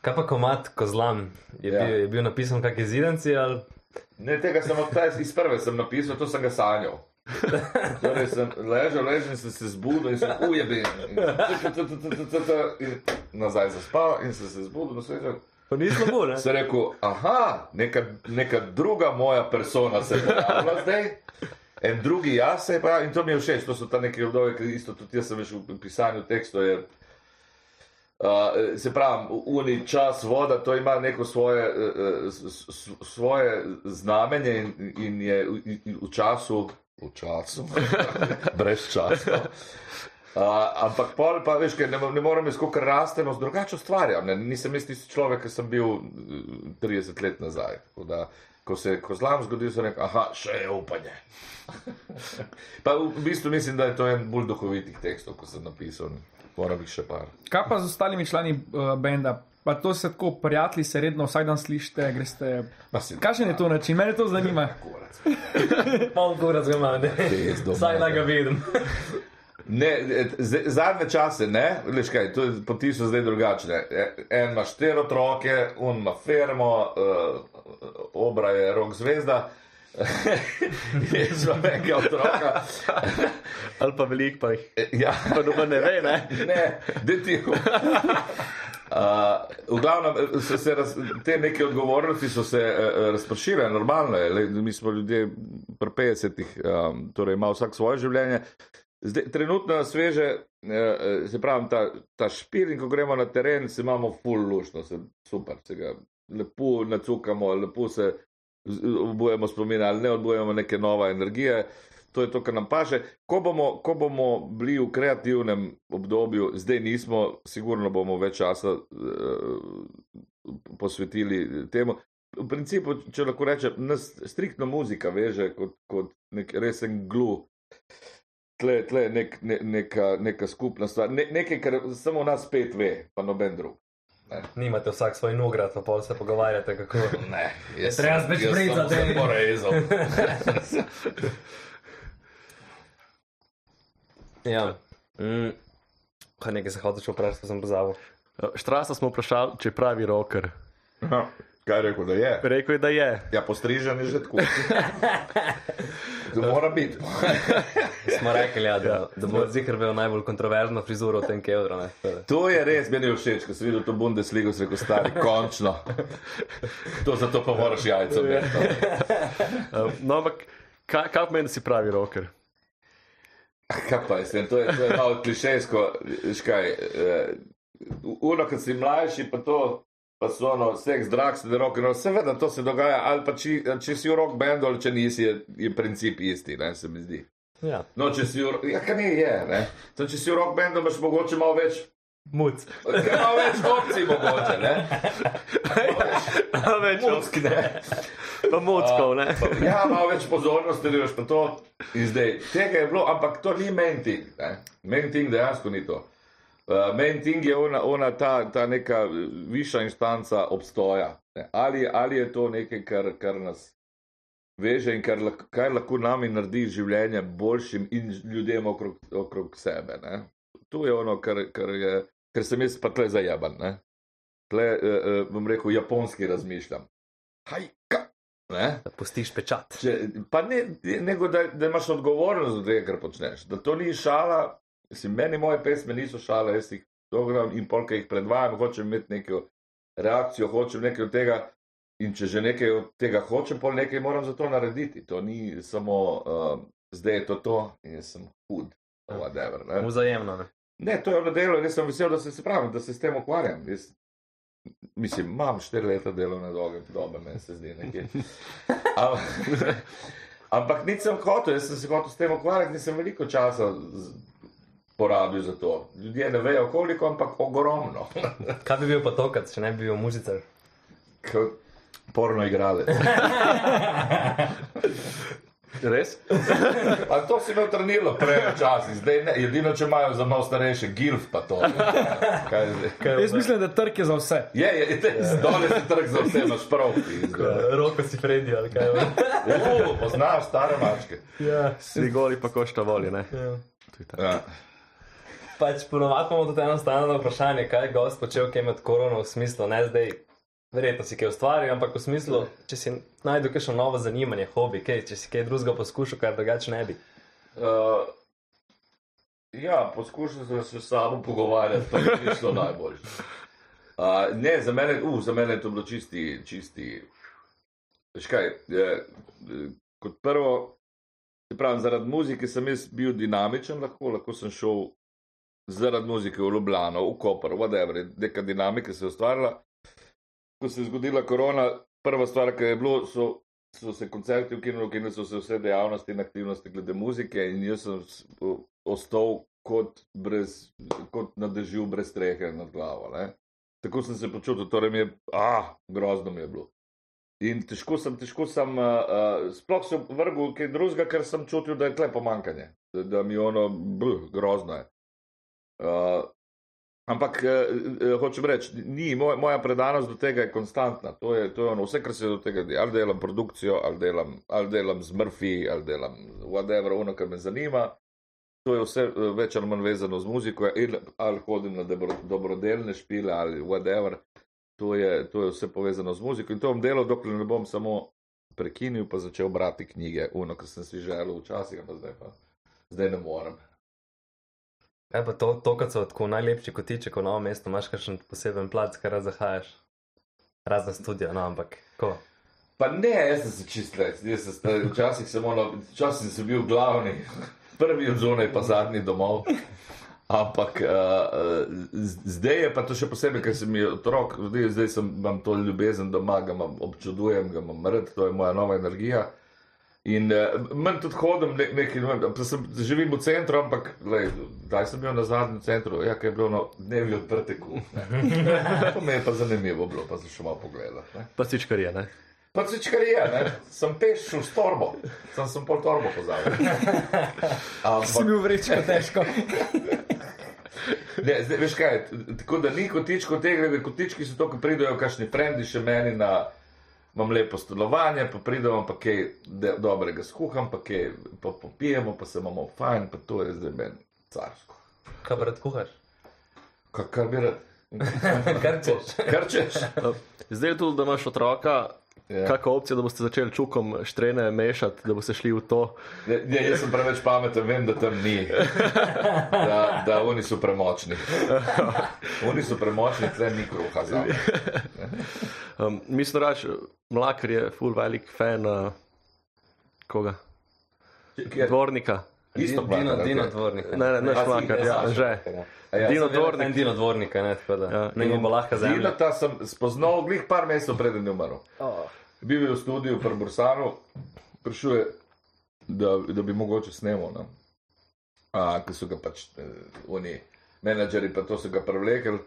Kaj pa komat kozlam? Je, Ja. bil, je bil napisan kak izidenci ali Ne, tega sem od taj iz prve sem napisal, to sem ga sanjal. Torej sem ležal, ležal in sem se zbudil in sem ujebil. Nazaj zaspal in sem se zbudil, no svežal. Pa ni slabo, ne? Sem rekel, aha, neka, neka druga moja persona se je pojavila zdaj. En drugi jaz se je pa, in to mi je všeč, to so ta neki obdobje, ki isto tudi jaz sem veš v pisanju tekstov. Uh, se pravi, uni čas voda, to ima neko svoje, uh, svoje znamenje in, in je v, in v času, v času, <laughs> brez časa. Uh, ampak pol pa, veš, kaj, ne, ne morem jaz kot rasteno, drugače ustvarjam. Ne? Nisem jaz tisti človek, ki sem bil eh, 30 let nazaj. Tako Da, ko se je kozlam zgodil, sem rekel, aha, še je upanje. <laughs> pa v, bistvu mislim, da je to en bolj duhovitih tekstov, ko sem napisal. Moram jih še par. Kaj pa z ostalimi člani uh, benda? Pa to se tako prijatelji, se redno vsak dan slišite, greste. Kakšen je to način? Mene to zanima. <laughs> <laughs> Malo kurac ga imam, ne. Vsaj da ga vidim. Ne, z- zadnje čase, ne, veš kaj, poti so zdaj drugačne. E- En ima štiri otroke, un ima firmo, uh, obra je rok zvezda. Jaz imam nekaj otroka. Ali pa velik, pa jih Ja, pa noben ne ve, ne? ne, detiho. Uh, v glavnem, so se raz, te neke odgovornosti so se uh, razpršile, normalno je, le, mi smo ljudje pri 50-ih, um, torej ima vsak svoje življenje. Zdaj, trenutno na sveže, uh, se pravi, ta, ta špil in ko gremo na teren, se imamo full lušno, se, super, se ga lepo nacukamo, lepo se obujemo spomin ali ne odbujemo neke nove energije. To je to, kar nam paše. Ko bomo, ko bomo bili v kreativnem obdobju, zdaj nismo, sigurno bomo več časa uh, posvetili temu. V principu, če lahko rečem, nas striktno muzika veže kot, kot nek resen glu. Tle, tle nek, ne, neka, neka skupna stvar, ne, nekaj, kar samo nas pet ve, pa noben drug. Nimate vsak svoj nograd, pa pol se pogovarjate, kako. Ne, jaz treba več jaz sem brezati. se porezal. <laughs> Ja. Mm. Kaj nekaj se hočeš vprašati, pa sem pozabil. Štrasa smo vprašali, če je pravi roker. Aha, Kaj rekel, da je? Rekel je, da je. Ja, postrižen je že tako. <laughs> To mora biti. <laughs> Smo rekli, ja, da, da bo zikr bil najbolj kontroverzno frizuro v tem kevdru. ne. To je- res, meni je všeč, ko si videl to Bundesligo, si rekel, stari, končno. To zato pa moraš jajca imeti. Uh, <laughs> No, ampak kaj, kaj pomeni, da si pravi roker? Kaj pa je, to je, to je malo klišejsko, veš kaj. Uh, Uno, kad si mlajši, pa to, pa so ono, seks, drugs, the rock and roll, seveda to se dogaja, ali pa či, če si v rock bandu ali če nisi, je, je princip isti, ne, se mi zdi. Ja, No, če si v, ja, kaj ne je, ne. To, če si v rock bandu, imaš mogoče malo več, muc. kaj malo več opcij mogoče, ne. Malo več opcij, ne. Pa mockov, ne? Ja, malo več pozornosti, da pa to. In zdaj, tega je bilo, ampak to ni main thing. Ne? Main thing dejansko ni to. Uh, main thing je ona, ona ta, ta neka eh, višja instanca obstoja. Ne? Ali, ali je to nekaj, kar, kar nas veže in kar, kar lahko nami naredi življenje boljšim in ljudem okrog, okrog sebe. Ne? To je ono, kar, kar, je, kar sem jaz pa tle zajeban. Ne? Tle, uh, uh, bom rekel, japonski razmišljam. Hajka! Ne? Da pustiš pečat. Če, pa ne, nego, da, da imaš odgovornost za to, kar počneš. Da to ni šala. Mislim, meni moje pesmi niso šale, jaz jih dogram in polk jih predvajam, hočem imeti neko reakcijo, hočem nekaj od tega. In če že nekaj od tega hočem, pol nekaj moram za to narediti. To ni samo uh, zdaj je to to in jaz sem hud. Whatever, ne? Vzajemno. Ne? Ne, to je ono delo in jaz sem vesel, da se, se pravim, da se s tem ukvarjam. Jaz, mislim, imam štiri leta delovne dobe, dobe meni se zdi nekaj. <laughs> Am, <laughs> ampak nič sem hotel, jaz sem se hotel s tem ukvarjati, nisem veliko časa z, porabil za to. Ljudje ne vejo koliko, ampak ogromno. <laughs> Kaj bi bil pa tokrat, če ne bi bil muzicer? Kot porno igralec. <laughs> Res? <laughs> A to si imel trenilo prej včasih, zdaj ne, edino če imajo za malo starejše, gilf pa to. Kaj je zdaj? Jaz mislim, da trg je za vse. Je, je, je, zdole si trg za vse, imaš prav. Roko si Freddy ali kaj. Uh, poznaš stare mačke. ja. Si goli pa košta voli, ne? ja. Ja. Pač ponovadi imamo tudi enostavno vprašanje, kaj je gost počel, kaj med korono v smislu, ne zdaj. Verjetno si kaj ustvaril, ampak v smislu, če si najdel kakšno novo zanimanje, hobi, kaj, če si kaj drugega poskušal, kar drugače ne bi. Uh, ja, poskušal sem se s sabo pogovarjati, pa ni šlo najboljše. Uh, ne, za mene, uh, za mene je to bilo čisti, čisti. Veš kaj, je, eh, kot prvo, pravim, zaradi muzike sem jaz bil dinamičen, lahko, lahko sem šel zaradi muzike v Ljubljano, v Koper, whatever, neka dinamika se je ustvarila. Ko se je zgodila korona, prva stvar, ki je bilo, so so se koncerti ukinili, ukinili so se vse dejavnosti in aktivnosti glede muzike, in jaz sem ostal kot, brez, kot na dežju, brez strehe nad glavo. Ne? Tako sem se počutil, torej mi je, ah, grozno mi je bilo. In težko sem, težko sem, uh, uh, sploh sem vrgel kaj drugega, ker sem čutil, da je tle pomankanje, da, da mi je ono, bl, grozno je. Uh, ampak uh, hočem reči, ni, moja, moja predanost do tega je konstantna. To je, to je ono, vse, kar se do tega dela. Ali delam produkcijo, ali delam, ali delam z Murphy, ali delam whatever, ono, kar me zanima. To je vse več ali manj vezano z muziko, ali, ali hodim na dobro, dobrodelne špile, ali whatever. To je, to je vse povezano z muziko in to bom delal, dokler ne bom samo prekinil, pa začel brati knjige, uno, kar sem si želel včasih, pa zdaj pa zdaj ne morem. Kaj pa to, to kot so tako najlepši kotiček v novem mestu, imaš kakšen poseben plac, kar zahajaš? Razen studio, no, ampak ko. Pa ne, jaz sem se čist več, jaz sem se včasih samo, včasih sem bil glavni, <laughs> prvi od zunaj, pa zadnji domov. Ampak uh, zdaj je pa to še posebej, ker sem otrok, zdaj, zdaj sem, imam to ljubezen doma, ga imam, občudujem, ga imam rad, to je moja nova energija. In uh, manj tudi hodim, ne, nekaj, ne, sem, živim v centru, ampak kdaj sem bil na zadnjem centru, ja, ker je bilo no, dnevi odprte kuhne. <laughs> To me je pa zanimivo bilo, pa sem še malo pogledal. ne. Pa si čkarije, ne? Pa se čkarije, ne, sem pešil s torbo, sem, sem pol torbo pozabil. <laughs> Si Ampak, bil vrečko težko. <laughs> Ne, zdaj, veš kaj, tako da ni kotičko tega, da kotički so to, ko pridejo kakšni frendi še meni na, imam lepo stolovanje, pa pridemo pa kaj dobrega skuham, pa kaj pa popijemo, pa se imamo fajn, pa to je zdaj meni carsko. Kaj rad kuhaš? Kar, kar bi rad. <laughs> Kar češ. Kar češ. Zdaj je tu, da imaš otroka. Ja. Kakšna opcija, da boste začeli čukom štrene mešati, da boste šli v to? Ne, ne, jaz sem preveč pameten, vem, da tam ni. Da, da oni so premočni. Oni so premočni, tle ni kruha za me. Um, mislim, da Mlakar je full velik fan uh, koga? Dvornika. Isto Dino, Mlakar, Dino ok. dvornik. Ne, ne, ne, ne, ja, Saša že. Ja. Ja, Dino Dino dvornik. dvornik. Dino dvornika, ne, tako da. Ja, Ne bo lahka zemlja. Dinota sem spoznal glih par mesecev preden je umrl. Bil je v studiu pri Bursanu, prišel je, da, da bi mogoče snemal. No? A, Ker so ga pač eh, oni menedžeri, pa to so ga prevlekli.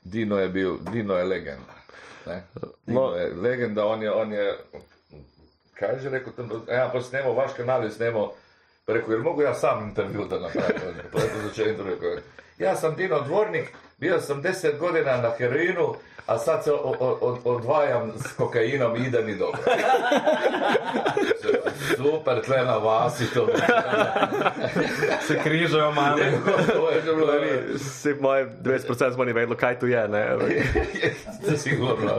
Dino je bil, Dino je legenda. Ne? Dino No. je legenda, on je, on je, kaj je že rekel, tam, ja, pa snemal, vaš kanal je snemal. Rekel, je mogo jaz sam intervju da napravim. Pa je to začel intervju. rekel Ja sam Dino Dvornik, bil sem 10 godina na heroinu, a sad se o, o, od, odvajam s kokainom i da mi dobro. <laughs> Super, tle na vasi to. Se križajo bilo, Se moje 20% smo ni vedelo, kaj tu je. Ne? <laughs> je sigurno.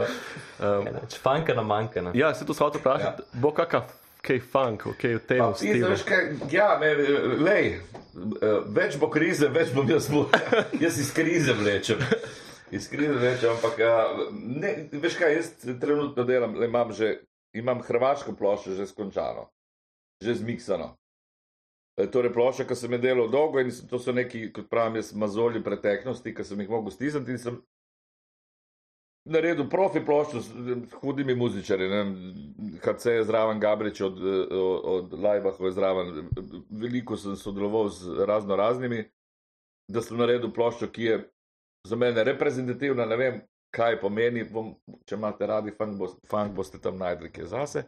Čfanka na manjka. ne. Ja, se tu shod vprašati, ja. bo kakav kaj funk, kaj v tem stilu. ja, me, lej, eh, več bo krize, več bom jaz mu, <laughs> jaz iz krize vlečem. Iz krize vlečem, ampak, ja, ne, veš kaj, jaz trenutno delam, le imam že, imam hrvaško ploščo že skončano, že zmiksano. E, Torej, plošča, ki sem jo delal dolgo in to so neki, kot pravim, jaz mazoli preteklosti, ki sem jih mogel stisniti in sem naredil profi ploščo s hudimi vem, HC je zraven, Gabrič od, eh, od Lajbaha je zraven. Veliko sem sodeloval z razno raznimi, da sem naredil ploščo, ki je za mene reprezentativna. Ne vem, kaj pomeni. Bom, če imate radi funk, bo, funk boste tam najdli kje zase.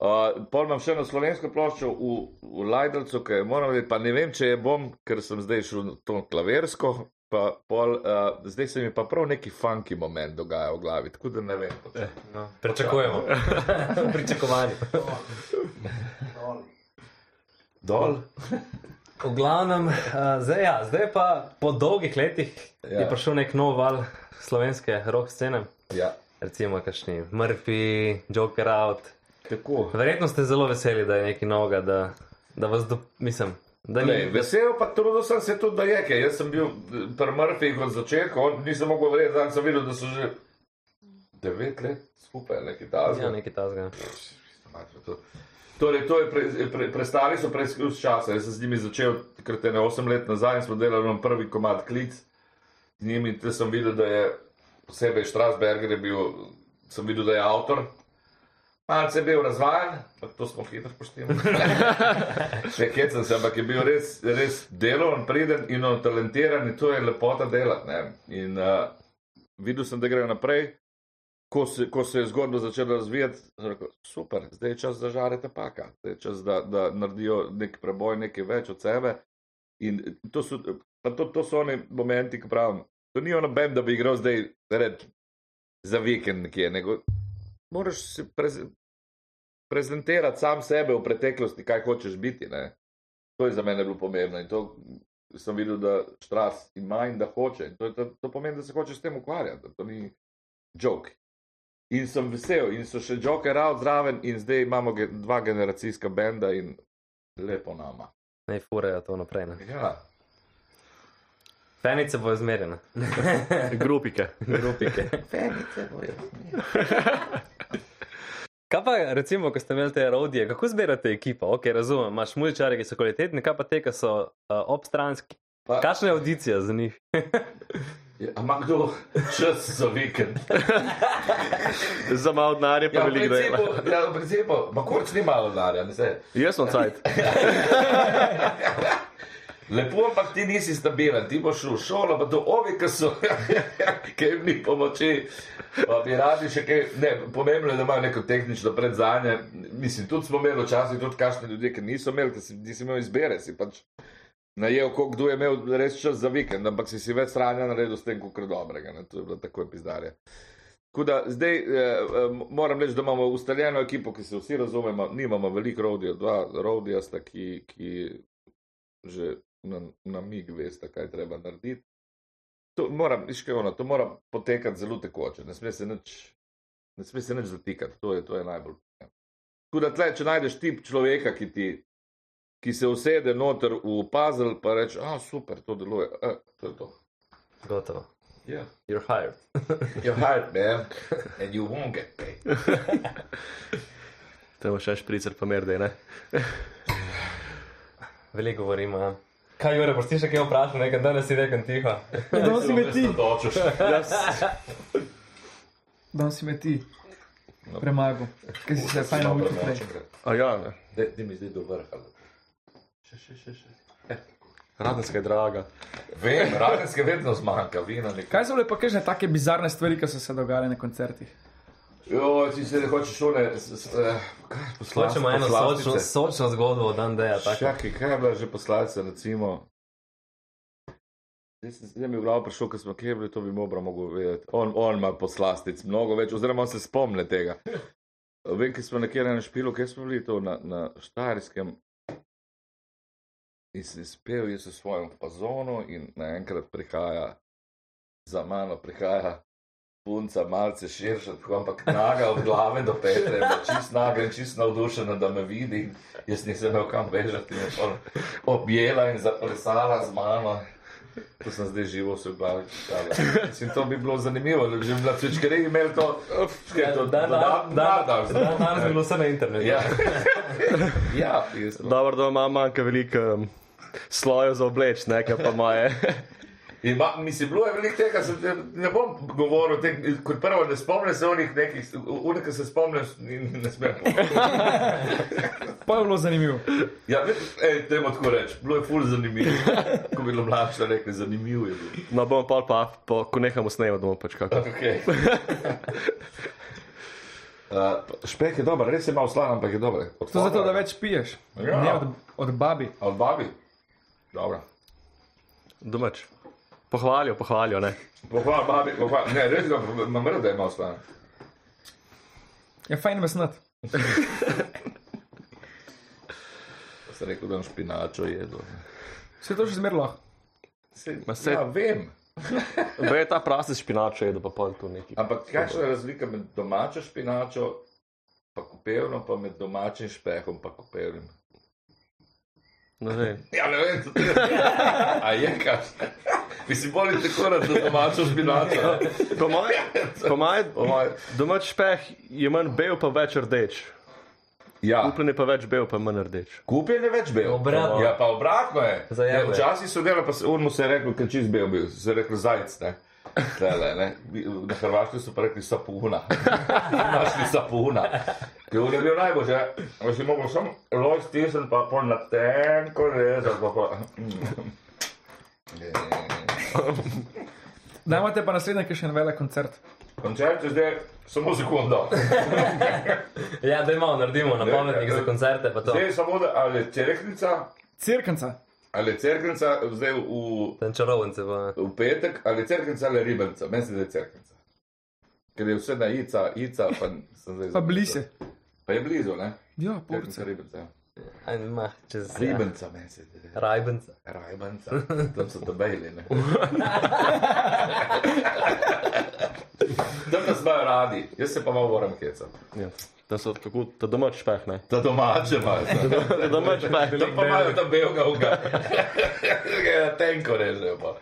Uh, pol imam še eno slovensko ploščo v, v Lajdalcu, ki je moram reči, pa ne vem, če je bom, ker sem zdaj šel to klaversko. Pa pol, uh, zdaj se mi pa prav neki funky moment dogaja v glavi, tako da ne vem. točno. No, pričakujemo. <laughs> Pričakovanje. Dol. V glavnem, uh, zdaj, ja, zdaj pa po dolgih letih. Ja. je prišel nek nov val slovenske rock scene. Ja, Recimo, kakšni Murphy, Joker Out. tako. Verjetno ste zelo veseli, da je nekaj novega, da, da vas, do, mislim, ni. Vesel pa trudil sem se tudi, da je kaj. Jaz sem bil pri Murphyju od začetka, nisem mogel verjeti, da sem videl, da so že devet let skupaj, nekaj Ja, tasga. nekaj tasga. Torej, to je pre, pre, prestali so preizkus časa. Jaz sem z njimi začel, takrat je ne 8 let nazaj in smo delali na prvi komad klic. Z njimi te sem videl, da je posebej Strasberger je bil, sem videl, da je avtor. Malce je bil razvajen, ampak to smo hitro poštili. Še <laughs> hecam se, ampak je bil res, res deloven, priden in talentiran in to je lepota delati. ne. In uh, videl sem, da grejo naprej. Ko se, ko se je zgodba začela razvijati, sem rekel, super, zdaj je čas za žare tapaka, zdaj je čas, da, da naredijo nek preboj, nekaj več od sebe. In to so, to, to so oni momenti, ki pravim, to ni ono bend, da bi igral zdaj red, za vikend nekje, nego moraš si prez, prezentirati sam sebe v preteklosti, kaj hočeš biti. Ne? To je za mene bilo pomembno in to sem videl, da štras ima in da hoče. In to, je, to, to pomeni, da se hočeš s tem ukvarjati, da to ni joke. In sem vesel, in so še joker out zraven, in zdaj imamo ge, dva generacijska benda in lepo nama. Naj furejo to naprej. Ne. Ja. Fenice bo izmerjene, Grupike. grupike. <laughs> Kaj pa, recimo, ko ste imeli te rodije, kako zbirate ekipo? Ok, razumem, imaš muzičare, ki so kvalitetni, kaj pa te, ki so uh, obstranski? Pa- Kakšna je audicija za njih? Ja, Ima kdo čas za vikend? <laughs> Za malo denarja pa Ja, veliko dela. ja, v principu, ma kurc ni malo denarja, ne se. Jaz sem cajt. <laughs> Lepo, ampak ti nisi stabilen, ti boš šel v šolo, pa to ovi, ki so, <laughs> ki jim ni pomoči, pa bi radi še kaj, ne, pomembno je, da imajo neko tehnično predzanje. Mislim, tudi smo imeli včasih tudi kakšne ljudi, ki niso imeli, ker si, nisi imel izbere, si pač najel, ko, kdo je imel res čas za vikend, ampak si si več stranja naredil s tem, kot dobrega, ne, to je bilo tako pizdarje. Tako da zdaj eh, eh, moram reči, da imamo ustaljeno ekipo, ki se vsi razumemo, nimamo veliko rodijo, dva rodija sta, ki, ki že na, na mig veste, kaj treba narediti. To, moram, iškevno, to mora potekati zelo tekoče, ne sme se nič, ne sme se nič zatikati, to je, to je najbolj. pomembno. Tako da tle, če najdeš tip človeka, ki ti ki se usede noter v puzzle, pa reče, ah, super, to deluje, eh, to je to. Gotovo. Yeah. You're hired. <laughs> You're hired, man, and you won't get paid. <laughs> Te imaš še špricer pa merde, ne? <laughs> Veliko govorimo. Ja. Kaj, Jure, boš ti še kaj vprašal, nekaj danes si rekel tiho. Danes si me ti, danes si me ti premagal, ker si se fajn naučil prej. A ja, ne. Daj mi zdaj do vrha. Še, še, še, še. Radenska je draga. Vem, radenske vedno zmanjka, vina nekaj. Kaj so bile pa kakšne take bizarne stvari, ki so se dogajale na koncertih? Jo, ti se ne hočeš šole, s- s- eh, Hočemo eno sočno, sočno zgodbo od Andeja. tako. Čakaj, kaj je bila že posledica, recimo? Zdaj mi je v glavo prišel, ker smo kje bili, to bi Mobra mogel vedeti. On, on ima poslastic mnogo več, oziroma on se spomne tega. Vem, ki smo nekje na špilu, kje smo bili to na, na Štajerskem. In sem spel, jaz v svojem fazonu in naenkrat prihaja, za mano prihaja punca, malce širša, tako, ampak naga od glave do Petre, bila čist naga in čist navdušena, da me vidi. Jaz nisem imel kam bežati, in je objela in zaplesala z mano. To sem zdaj živo se glavi. čakala. Mislim, to bi bilo zanimivo, da bi že bila cvičkari imeli to. Ja, to Dan dodatno danes nadav. dan bi bilo vse na internetu. Ja, <laughs> ja. Dobro, da ima manjka veliko um, slojev za obleč, nekaj pa moje. In ma, mislim, bilo je veliko tega, sem, ne bom govoril, te, kot prvo ne spomnim se onih nekih, unih, ki se spomnim, in ne smem. <laughs> Pa je bilo zanimivo. Ja, ej, temu tako reči, bilo je ful zanimivo. Ko bi bilo mlajše, rekli, zanimivo je bilo. No, bom pa, pa po, ko nehamo snemati, bomo pač kako. Okay. <laughs> Uh, špek je dober, res je malo slan, ampak je dober. To zato, da več piješ. Ja. Ne od, od babi. Od babi? Dobro. Domač. Pohvalijo, pohvalijo, ne. Pohvala babi, pohvala. Ne, res ga imam rad, da je malo slan. Je fajn me snat. Pa sem rekel, da bom špinačo jedel. Vse to še zmer lahko. Se, Ma saj- ja, vem. Ve ta prasti špinač, je da pa pol tu neki. Ampak kakšna je razlika med domačo špinačo, pa kupevno, pa med domačim špehom, pa kupevnim? Ne vem. Ja, ne vem, to je. <laughs> A je kaš? Bi si bolj tako rad za domačo špinačo. Po mojem, po mojem, domač špeh je manj bel, pa več rdeč. Ja, Kupljen je pa več bel, pa manj rdeč. kupljen je več bil. Obratno. Ja, pa obratno je. Ja, Včasih so delali, pa se urno se je rekel, ker čist bil bil, se je rekel zajec, ne. Tele, ne. Na Hrvaški so pa rekli sapuna. <laughs> Našli sapuna. Ki je bil najboljši, da si mogel samo loj stisniti, pa pol na tenko rezati. Pa pa... <laughs> Da imate pa naslednji, ki še en velik koncert. Koncert je zdaj samo sekundo. Ja, da imamo, naredimo na pametnik za koncerte, pa to. Zdaj je samo, da ali je cerknica, Cirkanca. ali je cerknica zdaj v, Ten čarovnice pa. v petek, ali je cerknica ali ribenca. Meni se zdi, da je cerknica. Ker je vse na ica, ica, pa sem zdaj. Pa bliže. Pa je blizu, ne? Ja, porce. ribenca. Ja. Aj, ma, čez. Ribenca, meni se zdi. Rajbenca. Rajbanca, tam so dobejali. ne. <laughs> Tam nas imajo radi, jaz se pa malo moram hecati. Ja. Da so tako, da domač špeh, ne. Da domače imajo. Da domač špeh. Tam pa imajo tam belga uga. <laughs> Ga je tenko režejo pa.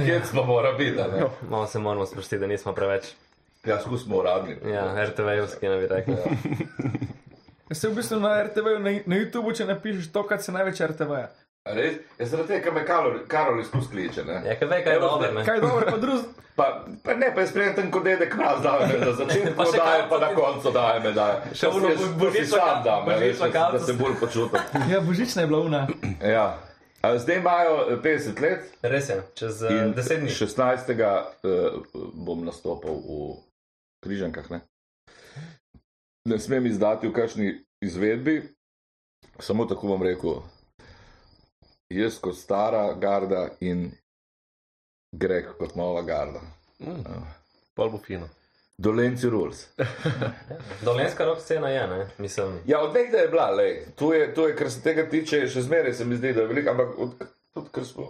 Hec pa mora biti, a ne? Malo se moramo sprostiti, da nismo preveč. Ja, skusimo uradni. Ja, RTV-ovski, ne bi rekel. Se v bistvu na RTV, na, na YouTubu, če napišeš to, kar se največ RTV. -ja. A Res? Je zaradi tega, ker me Karol, Karol izkus kliče, ne? Ja, kaj ve, kaj je dobro, ne? Kaj je dobro, pa drug. <laughs> Pa, pa ne, pa je spremljen kot dedek nas, da me na začetku <laughs> Pa daje, pa na koncu daje me daje. Še ono Pa si- bo- pa si božična sam dam, veš, da se- da bolj počutim. <laughs> Ja, božična je bila una. <clears throat> Ja. A Zdaj imajo eh, 50 let Res je, čez uh, in deset dni. 16. Uh, bom nastopil v Križankah. Ne? Ne smem izdati v kakšni izvedbi, samo tako bom rekel. Jaz kot stara garda in greh kot nova garda. Pol bo fino. Dolenci rules. <laughs> Dolenska rock scena je, ne? Mislim. Ja, od nekdaj je bila, lej. To je, to je, kar se tega tiče, še zmeraj se mi zdi, da je veliko, ampak od, tudi, ker smo,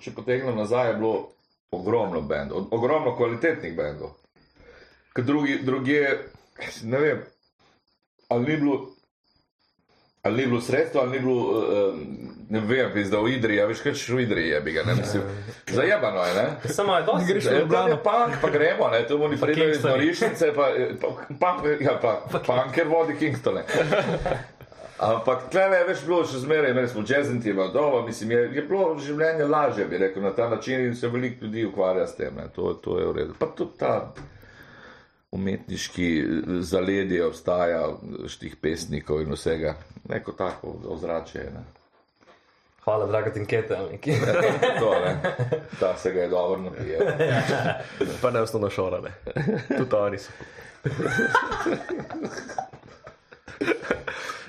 če potegnemo nazaj, je bilo ogromno bendov, ogromno kvalitetnih bendov. Ker drugi, drugi, ne vem, ali ni bilo. Ali ni bilo sredstva, ali ni bilo, uh, ne vem, zdaj v Idriji, a veš, kaj še v Idriji je, bi ga ne mislim. Zajebano je, ne? Samo je dosti. Greš v Ja, Ljubljano. je punk, pa gremo, ne, tu oni pridejo iz Kingstoni. Norišnice, pa, pa, punk, ja, pa, punker vodi Kingstone. Ampak tle je več bilo še zmeraj, imeli smo jazzinti, doma, mislim, je, je bilo življenje lažje, bi rekel, na ta način in se veliko ljudi ukvarja s tem, ne, to, to je v redu. Pa tudi ta umetniški eh, zaledje obstaja, štih pesnikov in vsega, neko tako ozračje je, ne. Hvala, draga Tinkete. ali neki. <laughs> To, ne. Ta se ga je dobro napije. <laughs> Pa ne osnovna šola, ne. Tudi oni so. <laughs>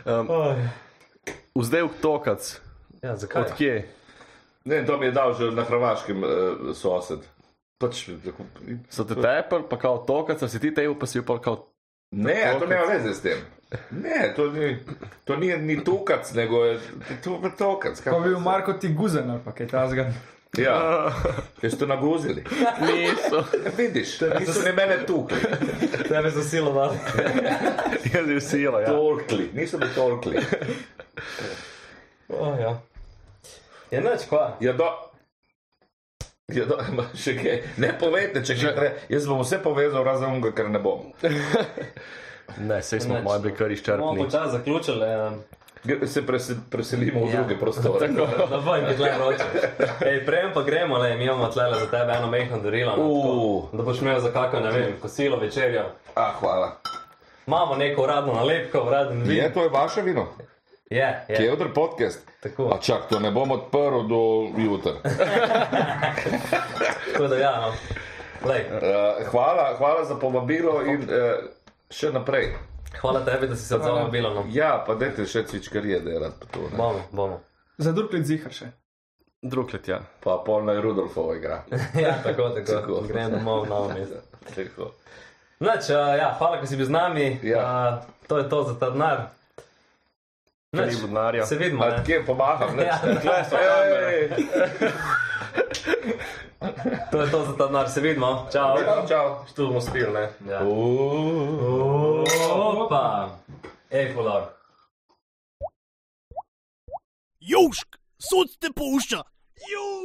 Um, Vzdevk tokac, Ja, zakaj? odkje? Ne, to mi je dal že na hrvaškem uh, sosed. Pač, tako, So te tepel, pa kao tokac, a si ti tepel, pa si upal kao. ne, to nema veze s tem. Ne, to ni, to ni, ni tukac, nego je to tokac. Pa bi bil Marko ti guzen ali pa kaj tasga. Ja, <laughs> ker ste naguzili. Niso. Ja, vidiš, niso ne mene tukli, Tebe so silovali. Jaz bi sila, <laughs> ja. tolkli, niso me tolkli. Oh, ja. Je noč, kva? Ja, do, ja, do, ma, še kaj, ne povejte, če že. Jaz bom vse povezal, razen unga, ker ne bom. <laughs> Ne, sej smo malo bili kar Bomo izčrpni. počasi zaključili. Gre- Se prese, preselimo v Ja. druge prostore. <laughs> Da boj mi tle roče. Ej, prejem pa gremo, le, mi imamo tle za tebe eno mehko darilo. no, Uh. tako, Da boš imel za kako, ne vem, kosilo, večerjo. Ah, hvala. Imamo neko uradno nalepko, uraden vin. Je, to je vaše vino? Je, je. Kevdr podcast. Tako. A čak, to ne bom odprl do jutra. <laughs> Da ja, no. Uh, hvala, hvala za povabilo in uh, še naprej. hvala tebi, da si se odzval bilo. No. Ja, pa dajte še cvičkarije, da je rad pa to. Ne? Bomo, bomo. Za druglet zihar še. Drug let, ja. Pa polna je Rudolfova igra. <laughs> ja, tako, tako. Tako. Grem domov na <laughs> mesto. Tako. Noč, uh, ja, hvala, ko si bil z nami. Ja. Uh, to je to za ta denar. Ni vodnarja. Se vidimo, A ne? kje pomagam? Ne? Ja. Tle so kamere. To je to za ta denar, se vidimo. Čau. Čau, čau. Tu bomo spili, ne. Ja. Opa! Ej, fular. Južk, sod te pušča. Južk.